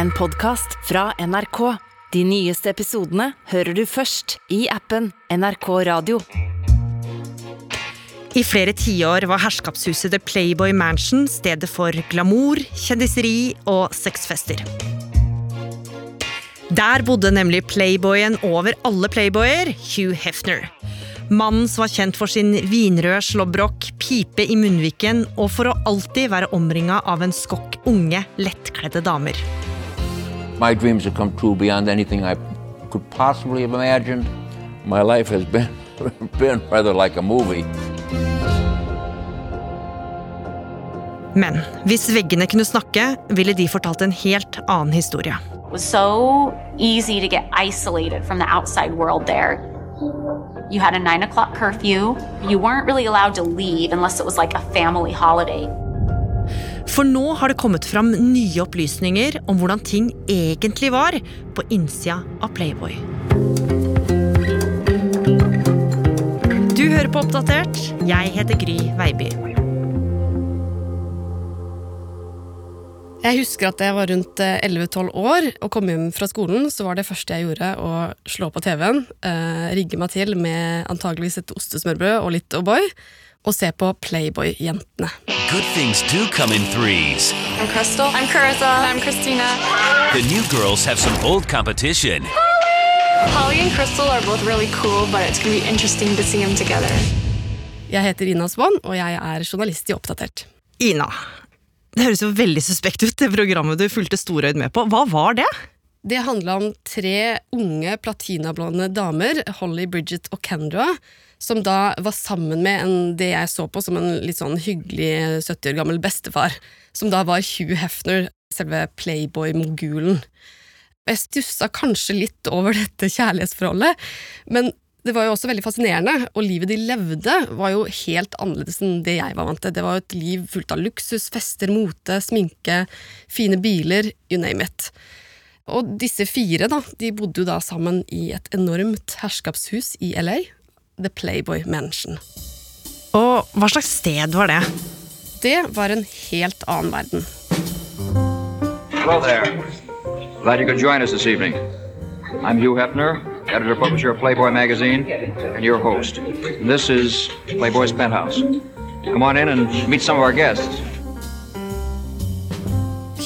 en podkast fra NRK. De nyeste episodene hører du først i appen NRK Radio. I flere tiår var herskapshuset The Playboy Mansion stedet for glamour, kjendiseri og sexfester. Der bodde nemlig playboyen over alle playboyer, Hugh Hefner. Mannen som var kjent for sin vinrøde slåbrok, pipe i munnviken og for å alltid være omringa av en skokk unge, lettkledde damer. My dreams have come true beyond anything I could possibly have imagined. My life has been, been rather like a movie. Men hvis veggene kunne snakke, ville de fortalt en helt annen historie. It was so easy to get isolated from the outside world there. You had a nine o'clock curfew. You weren't really allowed to leave unless it was like a family holiday. For nå har det kommet fram nye opplysninger om hvordan ting egentlig var på innsida av Playboy. Du hører på Oppdatert. Jeg heter Gry Veiby. Jeg husker at jeg var rundt eh, 11-12 år og kom hjem fra skolen, så var det første jeg gjorde å slå på TV-en, eh, rigge meg til med antageligvis et ostesmørbrød og litt O'boy, og se på Playboy-jentene. Good things do come in threes. I'm Crystal. I'm Carissa. I'm Christina. The new girls have some old competition. Holly and Crystal are both really cool, but it's going to be interesting to see them together. Jeg heter Ina Swann, og jeg er journalist i Oppdatert. Ina, det høres jo veldig suspekt ut, det programmet du fulgte storøyd med på. Hva var det? Det handla om tre unge platinablonde damer, Holly, Bridget og Kendra, som da var sammen med en, det jeg så på som en litt sånn hyggelig 70 år gammel bestefar, som da var Hugh Hefner, selve Playboy-mogulen. Jeg stussa kanskje litt over dette kjærlighetsforholdet, men det var jo også veldig fascinerende, og livet de levde var jo helt annerledes enn det jeg var vant til. Det var jo et liv fullt av luksus, fester, mote, sminke, fine biler, you name it. Og disse fire da, de bodde jo da sammen i et enormt herskapshus i LA, The Playboy Mansion. Og hva slags sted var det? Det var en helt annen verden. Hello there. Glad you could join us this evening. I'm Hugh Hefner, editor publisher of Playboy magazine, and your host. And this is Playboy's penthouse. Come on in and meet some of our guests.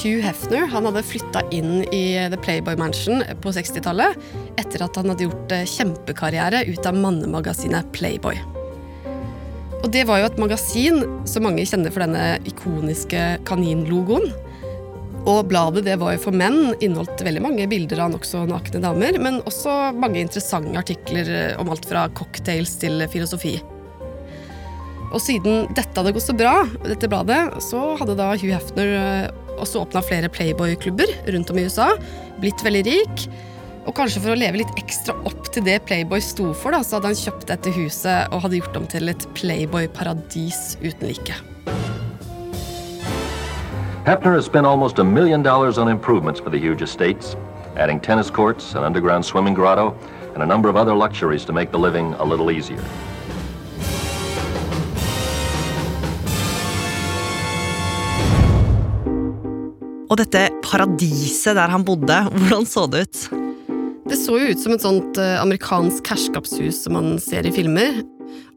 Hugh Hefner han hadde flytta inn i The Playboy Mansion på 60-tallet etter at han hadde gjort eh, kjempekarriere ut av mannemagasinet Playboy. Og Det var jo et magasin som mange kjenner for denne ikoniske kaninlogoen. Og bladet det var jo for menn, inneholdt veldig mange bilder av nokså nakne damer, men også mange interessante artikler eh, om alt fra cocktails til filosofi. Og siden dette hadde gått så bra, dette bladet, så hadde da Hugh Hefner eh, også åpna flere Playboy-klubber rundt om i USA, blitt veldig rik. Og kanskje for å leve litt ekstra opp til det Playboy sto for, da, så hadde han kjøpt dette huset og hadde gjort om til et Playboy-paradis uten like. Hefner has spent almost a million dollars on improvements for the huge estates, adding tennis courts, an underground swimming grotto, and a number of other luxuries to make the living a little. Og dette paradiset der han bodde, hvordan så det ut? Det så jo ut som et sånt eh, amerikansk herskapshus som man ser i filmer.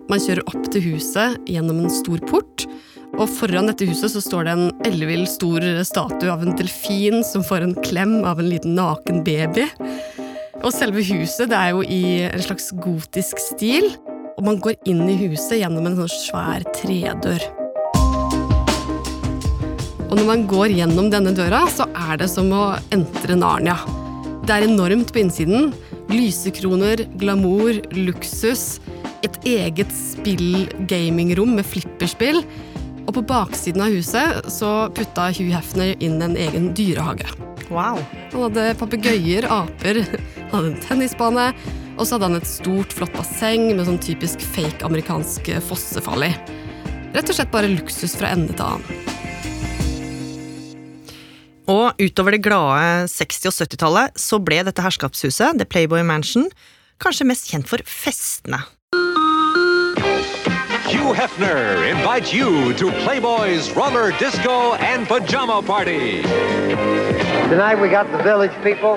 Man kjører opp til huset gjennom en stor port, og foran dette huset så står det en ellevill stor statue av en delfin som får en klem av en liten naken baby. Og selve huset det er jo i en slags gotisk stil, og man går inn i huset gjennom en sånn svær tredør. Og når man går gjennom denne døra, så er det som å entre Narnia. Det er enormt på innsiden. Lysekroner, glamour, luksus. Et eget spill-gamingrom med flipperspill. Og på baksiden av huset så putta Hugh Hefner inn en egen dyrehage. Wow. Han hadde papegøyer, aper, han hadde en tennisbane, og så hadde han et stort, flott basseng med sånn typisk fake amerikansk fossefall i. Rett og slett bare luksus fra ende til annen. Og utover det glade 60- og 70-tallet så ble dette herskapshuset, The Playboy Mansion, kanskje mest kjent for festene. Hugh Hefner invites you to Playboy's roller disco and pajama party. Tonight we got the village people.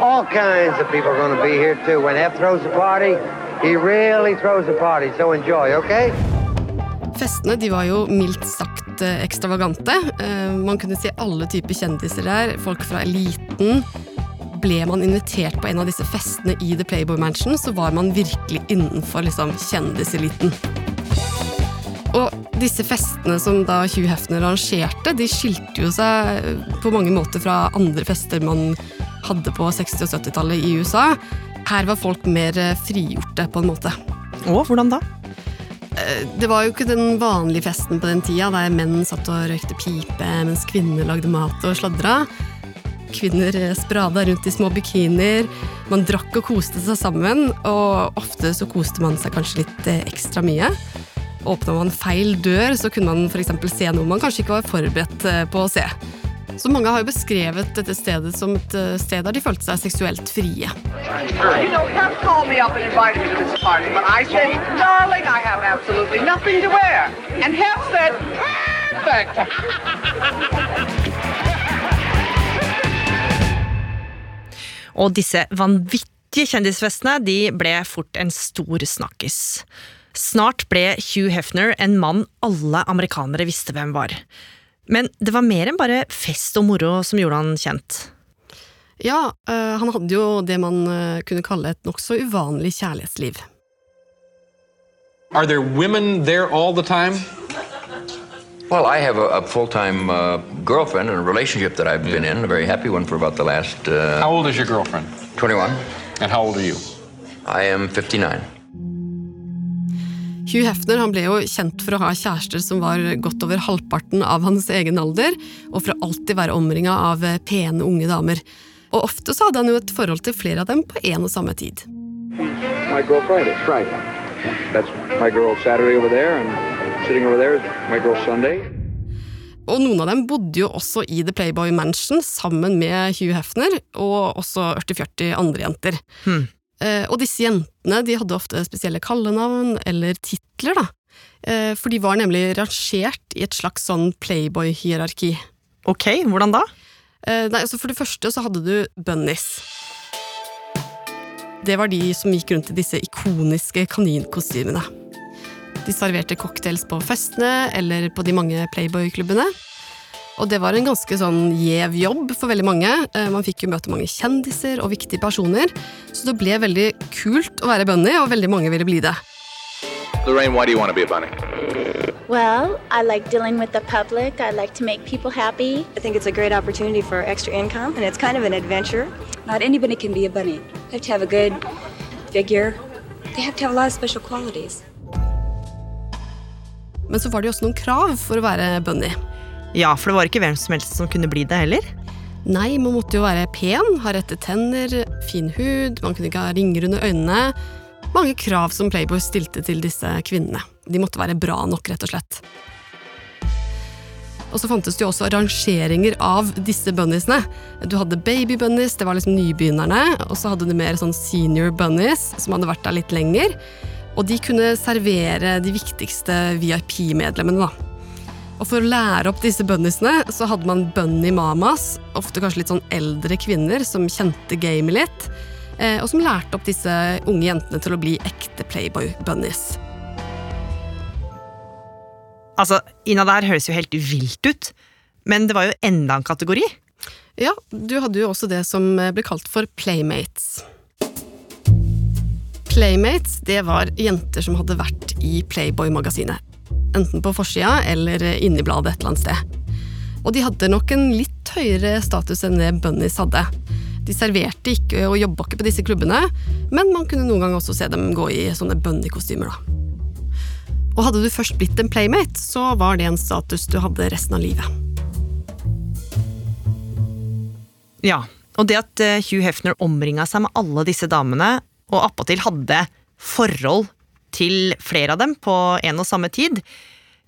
All kinds of people are going to be here too. When F throws a party, he really throws a party. So enjoy, okay? Festene de var jo mildt sagt eh, ekstravagante. Eh, Man kunne se alle typer kjendiser der, folk fra eliten. Ble man invitert på en av disse festene i The Playboy Mansion, så var man virkelig innenfor liksom, kjendiseliten. Og disse festene som da Hugh Hefner arrangerte, de skilte jo seg på mange måter fra andre fester man hadde på 60- og 70-tallet i USA. Her var folk mer eh, frigjorte, på en måte. Og hvordan da? Eh, Det var jo ikke den vanlige festen på den tida, der menn satt og røykte pipe mens kvinner lagde mat og sladra. Kvinner eh, sprada rundt i små bikinier. Man drakk og koste seg sammen, og ofte så koste man seg kanskje litt eh, ekstra mye. Åpna man feil dør, så kunne man f.eks. se noe man kanskje ikke var forberedt på å se. Så mange har jo beskrevet dette stedet som et eh, sted der de følte seg seksuelt frie. Og disse vanvittige kjendisfestene de ble fort en stor snakkis. Snart ble Hugh Hefner en mann alle amerikanere visste hvem var. Men det var mer enn bare fest og moro som gjorde han kjent. Ja, eh, han hadde jo det man eh, kunne kalle et nokså uvanlig kjærlighetsliv. Are there women there all the time? Well, I have a, a full-time uh, girlfriend and a relationship that I've been in, a very happy one for about the last. Uh, How old is your girlfriend? 21. And how old are you? I am 59. Hugh Hefner han ble jo kjent for å ha kjærester som var godt over halvparten av hans egen alder, og for å alltid være omringa av eh, pene, unge damer. Og ofte så hadde han jo et forhold til flere av dem på en og samme tid. My girl Friday. Friday. That's my girl Saturday over there, and sitting over there is my girl Sunday. Og noen av dem bodde jo også i The Playboy Mansion sammen med Hugh Hefner, og også 40-40 andre jenter. Eh, og disse jentene de hadde ofte spesielle kallenavn eller titler, da. Eh, for de var nemlig rangert i et slags sånn Playboy-hierarki. Ok, hvordan da? Eh, nei, altså For det første så hadde du bunnies. Det var de som gikk rundt i disse ikoniske kaninkostymene. De serverte cocktails på festene eller på de mange Playboy-klubbene. Og det var en ganske sånn gjev jobb for veldig mange. Eh, Man fikk jo møte mange kjendiser og viktige personer, så det ble veldig kult å være bunny, og veldig mange ville bli det. Lorraine, why do you want to be a bunny? Well, I like dealing with the public. I like to make people happy. I think it's a great opportunity for extra income, and it's kind of an adventure. Not anybody can be a bunny. They have to have a good figure. They have to have a lot of special qualities. Men så var det jo også noen krav for å være bunny. Ja, for det var ikke hvem som helst som kunne bli det heller. Nei, man måtte jo være pen, ha rette tenner, fin hud, man kunne ikke ha ringer under øynene. Mange krav som Playboy stilte til disse kvinnene. De måtte være bra nok, rett og slett. Og så fantes det jo også rangeringer av disse bunniesene. Du hadde baby bunnies, det var liksom nybegynnerne. Og så hadde du mer sånn senior bunnies, som hadde vært der litt lenger. Og de kunne servere de viktigste VIP-medlemmene, da. Og for å lære opp disse bunniesene, så hadde man bunny mamas, ofte kanskje litt sånn eldre kvinner som kjente gamet litt, eh, og som lærte opp disse unge jentene til å bli ekte Playboy-bunnies. Altså, Ina, det her høres jo helt vilt ut, men det var jo enda en kategori. Ja, du hadde jo også det som ble kalt for playmates. Playmates, det var jenter som hadde vært i Playboy-magasinet. Enten på forsida eller inni bladet et eller annet sted. Og de hadde nok en litt høyere status enn det Bunnies hadde. De serverte ikke og jobba ikke på disse klubbene, men man kunne noen gang også se dem gå i sånne bunny-kostymer. da. Og hadde du først blitt en playmate, så var det en status du hadde resten av livet. Ja, og det at eh, Hugh Hefner omringa seg med alle disse damene, og appåtil hadde forhold til flere av dem på en og samme tid,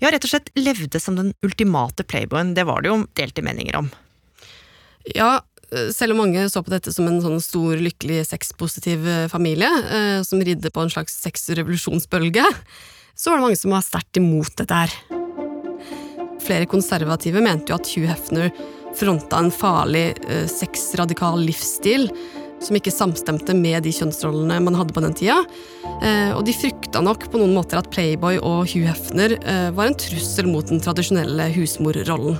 ja, rett og slett levde som den ultimate playboyen, det var det jo delte meninger om. Ja, selv om mange så på dette som en sånn stor, lykkelig, sexpositiv eh, familie, eh, som ridde på en slags sexrevolusjonsbølge, så var det mange som var sterkt imot dette her. Flere konservative mente jo at Hugh Hefner fronta en farlig eh, sexradikal livsstil som ikke samstemte med de kjønnsrollene man hadde på den tida. Eh, og de frykta nok på noen måter at Playboy og Hugh Hefner eh, var en trussel mot den tradisjonelle husmorrollen.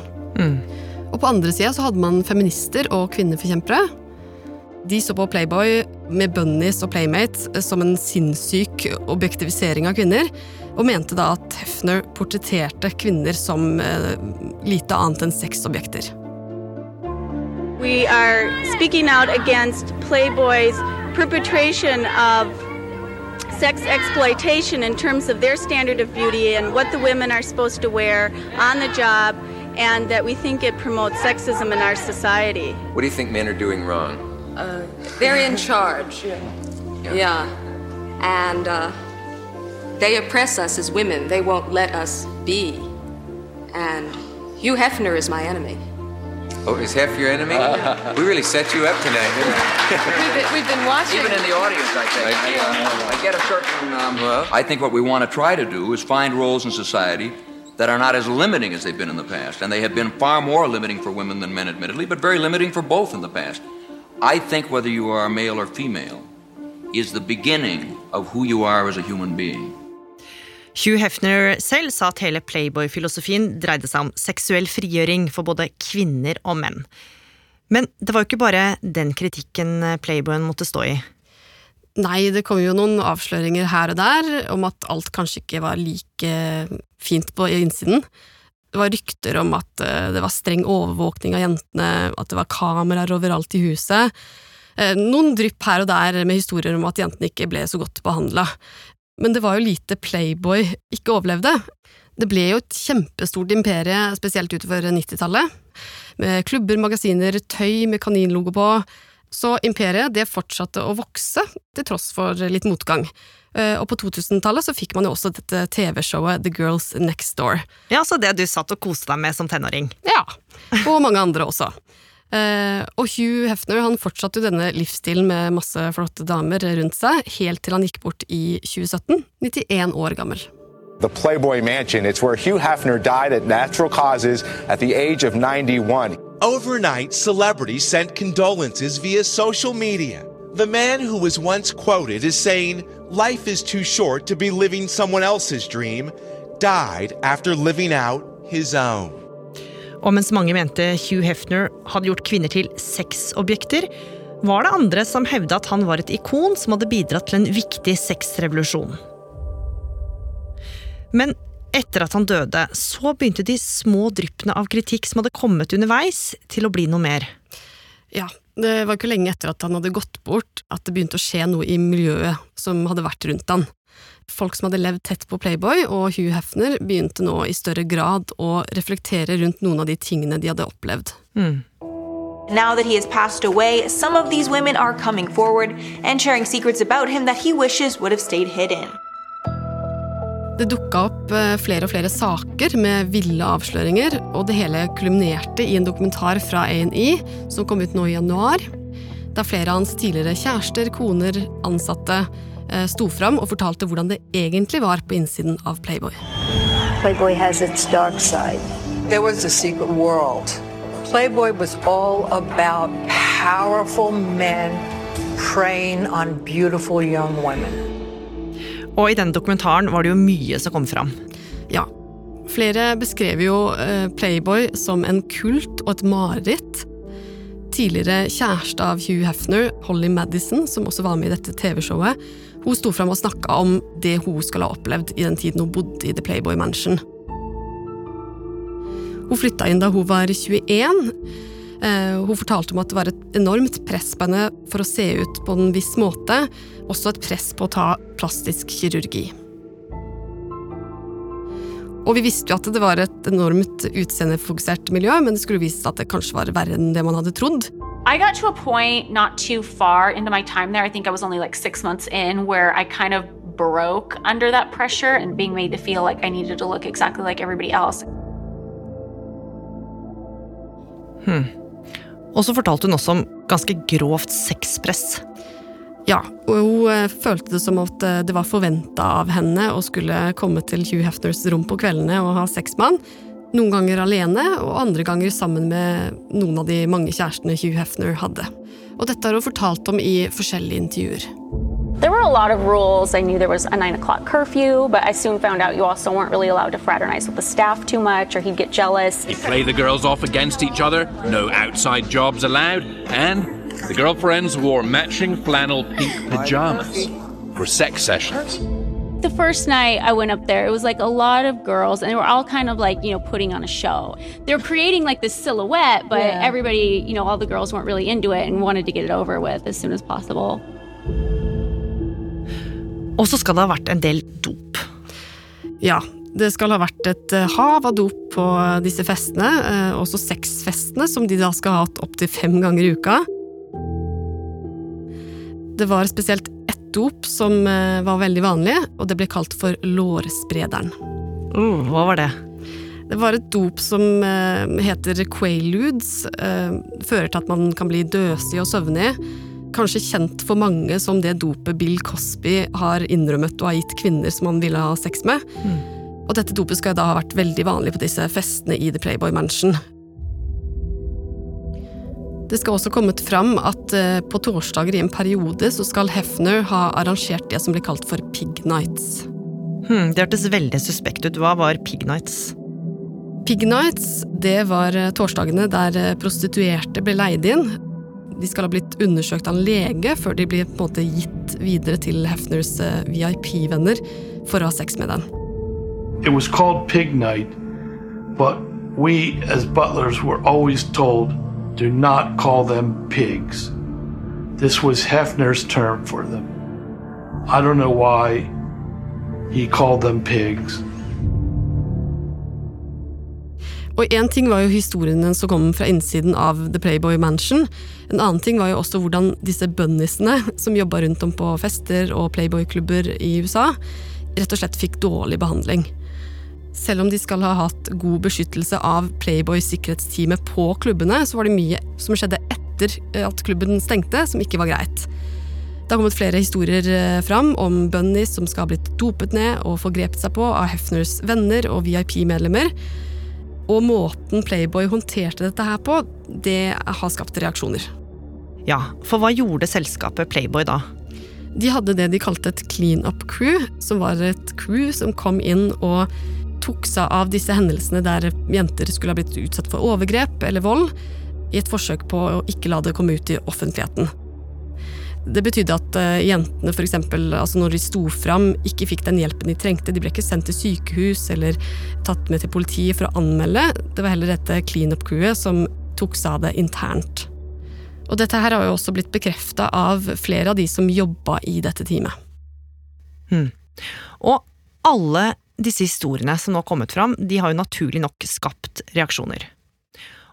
Og på andre sida så hadde man feminister og kvinneforkjempere. De så på Playboy med bunnies og playmates eh, som en sinnssyk objektivisering av kvinner, og mente da at Hefner portretterte kvinner som lite annet enn sexobjekter. We are speaking out against Playboy's perpetration of sex exploitation in terms of their standard of beauty and what the women are supposed to wear on the job, and that we think it promotes sexism in our society. What do you think men are doing wrong? Uh, they're in charge. Yeah. yeah. And uh, they oppress us as women. They won't let us be. And Hugh Hefner is my enemy. Oh, is half your enemy? we really set you up tonight, didn't we? We've been, we've been watching. Even in the audience, I think. I, uh, I get a certain. Um, I think what we want to try to do is find roles in society that are not as limiting as they've been in the past. And they have been far more limiting for women than men, admittedly, but very limiting for both in the past. I think whether you are male or female is the beginning of who you are as a human being. Hugh Hefner selv sa at hele Playboy-filosofien dreide seg om seksuell frigjøring for både kvinner og menn. Men det var jo ikke bare den kritikken Playboyen måtte stå i. Nei, det kom jo noen avsløringer her og der om at alt kanskje ikke var like fint på innsiden. Det var rykter om at eh, det var streng overvåkning av jentene, at det var kameraer overalt i huset. Eh, noen drypp her og der med historier om at jentene ikke ble så godt behandla. Men det var jo lite Playboy ikke overlevde. Det ble jo et kjempestort imperie, spesielt utover 90-tallet. Med klubber, magasiner, tøy med kaninlogo på. Så imperiet det fortsatte å vokse, til tross for litt motgang. Eh, og på 2000-tallet så fikk man jo også dette TV-showet The Girls Next Door. Ja, Så det du satt og koste deg med som tenåring? Ja. Og mange andre også. Uh, og Hugh Hefner han fortsatte jo denne livsstilen med masse flotte damer rundt seg, helt til han gikk bort i 2017, 91 år gammel. The Playboy Mansion. It's where Hugh Hefner died at natural causes at the age of 91. Overnight, celebrities sent condolences via social media. The man who was once quoted as saying, Life is too short to be living someone else's dream, died after living out his own. Og mens mange mente Hugh Hefner hadde gjort kvinner til sexobjekter, var det andre som hevda at han var et ikon som hadde bidratt til en viktig sexrevolusjon. Men etter at han døde, så begynte de små dryppene av kritikk som hadde kommet underveis, til å bli noe mer. Ja, det var ikke lenge etter at han hadde gått bort at det begynte å skje noe i miljøet som hadde vært rundt han. Folk som hadde levd tett på Playboy og Hugh Hefner, begynte nå i større grad å reflektere rundt noen av de tingene de hadde opplevd. Mm. Now that he has passed away, some of these women are coming forward and sharing secrets about him that he wishes would have stayed hidden. Det dukka opp eh, flere og flere saker med ville avsløringer, og det hele kulminerte i en dokumentar fra A&E som kom ut nå i januar. Der flere av hans tidligere kjærester, koner, ansatte sto fram og fortalte hvordan det egentlig var på innsiden av Playboy. Playboy has its dark side. There was a secret world. Playboy was all about powerful men preying on beautiful young women. Og i denne dokumentaren var det jo mye som kom fram. Ja. Flere beskrev jo eh, Playboy som en kult og et mareritt. Tidligere kjæreste av Hugh Hefner, Holly Madison, som også var med i dette TV-showet, hun sto fram og snakka om det hun skulle ha opplevd i den tiden hun bodde i The Playboy Mansion. Hun flytta inn da hun var 21. Eh, hun fortalte om at det var et enormt press på henne for å se ut på en viss måte, også et press på å ta plastisk kirurgi. Og vi visste jo at det var et enormt utseendefokusert miljø, men det skulle vise seg at det kanskje var verre enn det man hadde trodd. I got to a point not too far into my time there, I think I was only like six months in, where I kind of broke under that pressure and being made to feel like I needed to look exactly like everybody else. Hmm. Og så fortalte hun også om ganske grovt sexpress. Ja, og hun eh, følte det som at eh, det var forventa av henne å skulle komme til Hugh Hefners rom på kveldene og ha sex med han. Noen ganger alene, og andre ganger sammen med noen av de mange kjærestene Hugh Hefner hadde. Og dette har hun fortalt om i forskjellige intervjuer. There were a lot of rules. I knew there was a nine o'clock curfew, but I soon found out you also weren't really allowed to fraternize with the staff too much, or he'd get jealous. He'd play the girls off against each other, no outside jobs allowed, and the girlfriends wore matching flannel pink pajamas for sex sessions. The first night I went up there, it was like a lot of girls, and they were all kind of like, you know, putting on a show. They were creating like this silhouette, but Yeah. everybody, you know, all the girls weren't really into it and wanted to get it over with as soon as possible. Og så skal det ha vært en del dop. Ja, det skal ha vært et eh, hav av dop på disse festene, eh, også sexfestene, som de da skal ha hatt opptil fem ganger i uka. Det var spesielt dop som eh, var veldig vanlig, og det ble kalt for lårsprederen. Uh, hva var det? Det var et dop som eh, heter quaaludes. Eh, fører til at man kan bli døsig og søvnig. Kanskje kjent for mange som det dopet Bill Cosby har innrømmet og har gitt kvinner som han ville ha sex med. Og dette dopet skal da ha vært veldig vanlig på disse festene i The Playboy Mansion. Det skal også kommet fram at eh, på torsdager i en periode så skal Hefner ha arrangert det som blir kalt for pig nights. Hmm, det hørtes veldig suspekt ut. Hva var pig nights? Pig nights, det var eh, torsdagene der eh, prostituerte ble leid inn. De skal ha blitt undersøkt av en lege før de blir på en måte gitt videre til Hefners VIP-venner for å ha sex med den. It was called Pig Night, but we as butlers were always told do not call them pigs. This was Hefner's term for them. I don't know why he called them pigs. Og én ting var jo historiene som kom fra innsiden av The Playboy Mansion. En annen ting var jo også hvordan disse bunniesene som jobba rundt om på fester og Playboy-klubber i USA, rett og slett fikk dårlig behandling. Selv om de skal ha hatt god beskyttelse av Playboy-sikkerhetsteamet på klubbene, så var det mye som skjedde etter at klubben stengte, som ikke var greit. Det har kommet flere historier eh, fram om bunnies som skal ha blitt dopet ned og forgrepet seg på av Hefners venner og VIP-medlemmer. Og måten Playboy håndterte dette her på, det har skapt reaksjoner. Ja, for hva gjorde selskapet Playboy da? De hadde det de kalte et clean up crew, som var et crew som kom inn og tok seg av disse hendelsene der jenter skulle ha blitt utsatt for overgrep eller vold, i et forsøk på å ikke la det komme ut i offentligheten. Det betydde at uh, jentene for eksempel, altså når de sto fram, ikke fikk den hjelpen de trengte. De ble ikke sendt til sykehus eller tatt med til politiet for å anmelde. Det var heller dette clean up-crewet som tok seg av det internt. Og dette her har jo også blitt bekrefta av flere av de som jobba i dette teamet. Hmm. Og alle disse historiene som nå har kommet fram, de har jo naturlig nok skapt reaksjoner.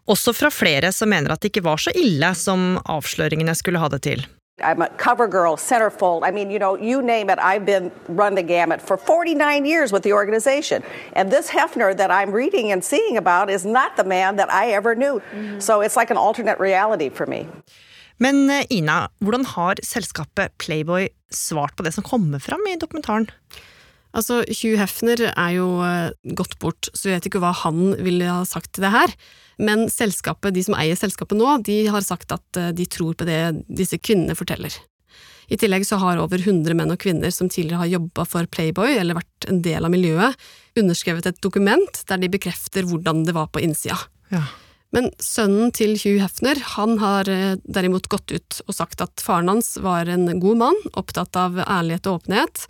Også fra flere som mener at det ikke var så ille som avsløringene skulle ha det til. I'm a cover girl, centerfold. I mean, you know, you name it. I've been run the gamut for 49 years with the organization. And this Hefner that I'm reading and seeing about is not the man that I ever knew. So it's like an alternate reality for me. Men eh, Ina, hvordan har selskapet Playboy svart på det som kommer fram i dokumentaren? Altså, Hugh Hefner er jo eh, gått bort, så jeg vet ikke hva han ville ha sagt til det her. Men selskapet, de som eier selskapet nå, de har sagt at eh, de tror på det disse kvinnene forteller. I tillegg så har over 100 menn og kvinner som tidligere har jobba for Playboy, eller vært en del av miljøet, underskrevet et dokument der de bekrefter hvordan det var på innsida. Ja. Men sønnen til Hugh Hefner han har eh, derimot gått ut og sagt at faren hans var en god mann, opptatt av ærlighet og åpenhet.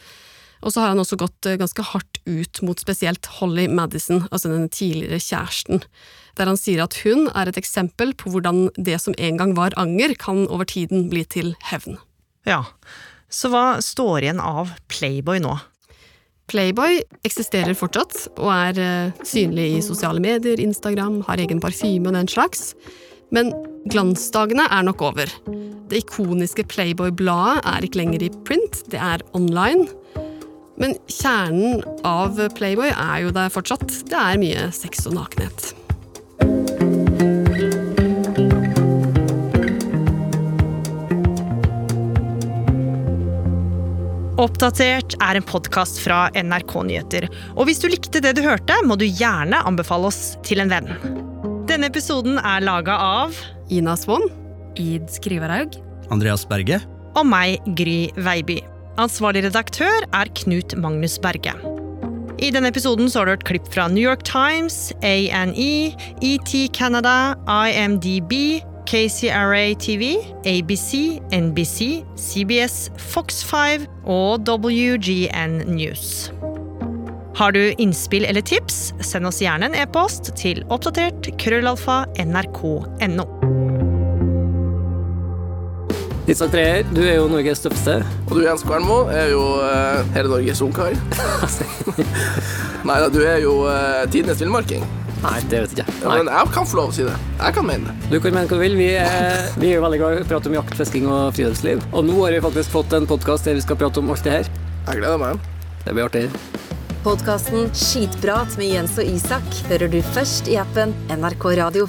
Og så har han også gått eh, ganske hardt ut mot spesielt Holly Madison, altså den tidligere kjæresten, der han sier at hun er et eksempel på hvordan det som en gang var anger, kan over tiden bli til hevn. Ja, så hva står igjen av Playboy nå? Playboy eksisterer fortsatt, og er eh, synlig i sosiale medier, Instagram, har egen parfyme og den slags. Men glansdagene er nok over. Det ikoniske Playboy-bladet er ikke lenger i print, det er online. Men kjernen av Playboy er jo der fortsatt. Det er mye sex og nakenhet. Oppdatert er en podkast fra NRK Nyheter. Og hvis du likte det du hørte, må du gjerne anbefale oss til en venn. Denne episoden er laga av Ina Swann. Id Skriverhaug. Andreas Berge. Og meg, Gry Veiby. Ansvarlig redaktør er Knut Magnus Berge. I denne episoden har du hørt klipp fra New York Times, ANE, ET Canada, IMDb, KCRA TV, ABC, NBC, CBS, Fox 5 og WGN News. Har du innspill eller tips, send oss gjerne en e-post til oppdatert krøllalfa nrk.no. Isak Treer, du er jo Norges tøffeste. Og du Jens Kvernmo er jo uh, hele Norges ungkar. Nei da, du er jo uh, tidenes villmarking. Nei, det vet jeg ikke. Ja, men jeg kan få lov å si det. Jeg kan mene det. Du kan mene hva du vil. Vi er, vi er veldig glad i å prate om jakt, fisking og friluftsliv. Og nå har vi faktisk fått en podkast der vi skal prate om alt det her. Jeg gleder meg. Det blir artig. Podkasten Skitprat med Jens og Isak hører du først i appen NRK Radio.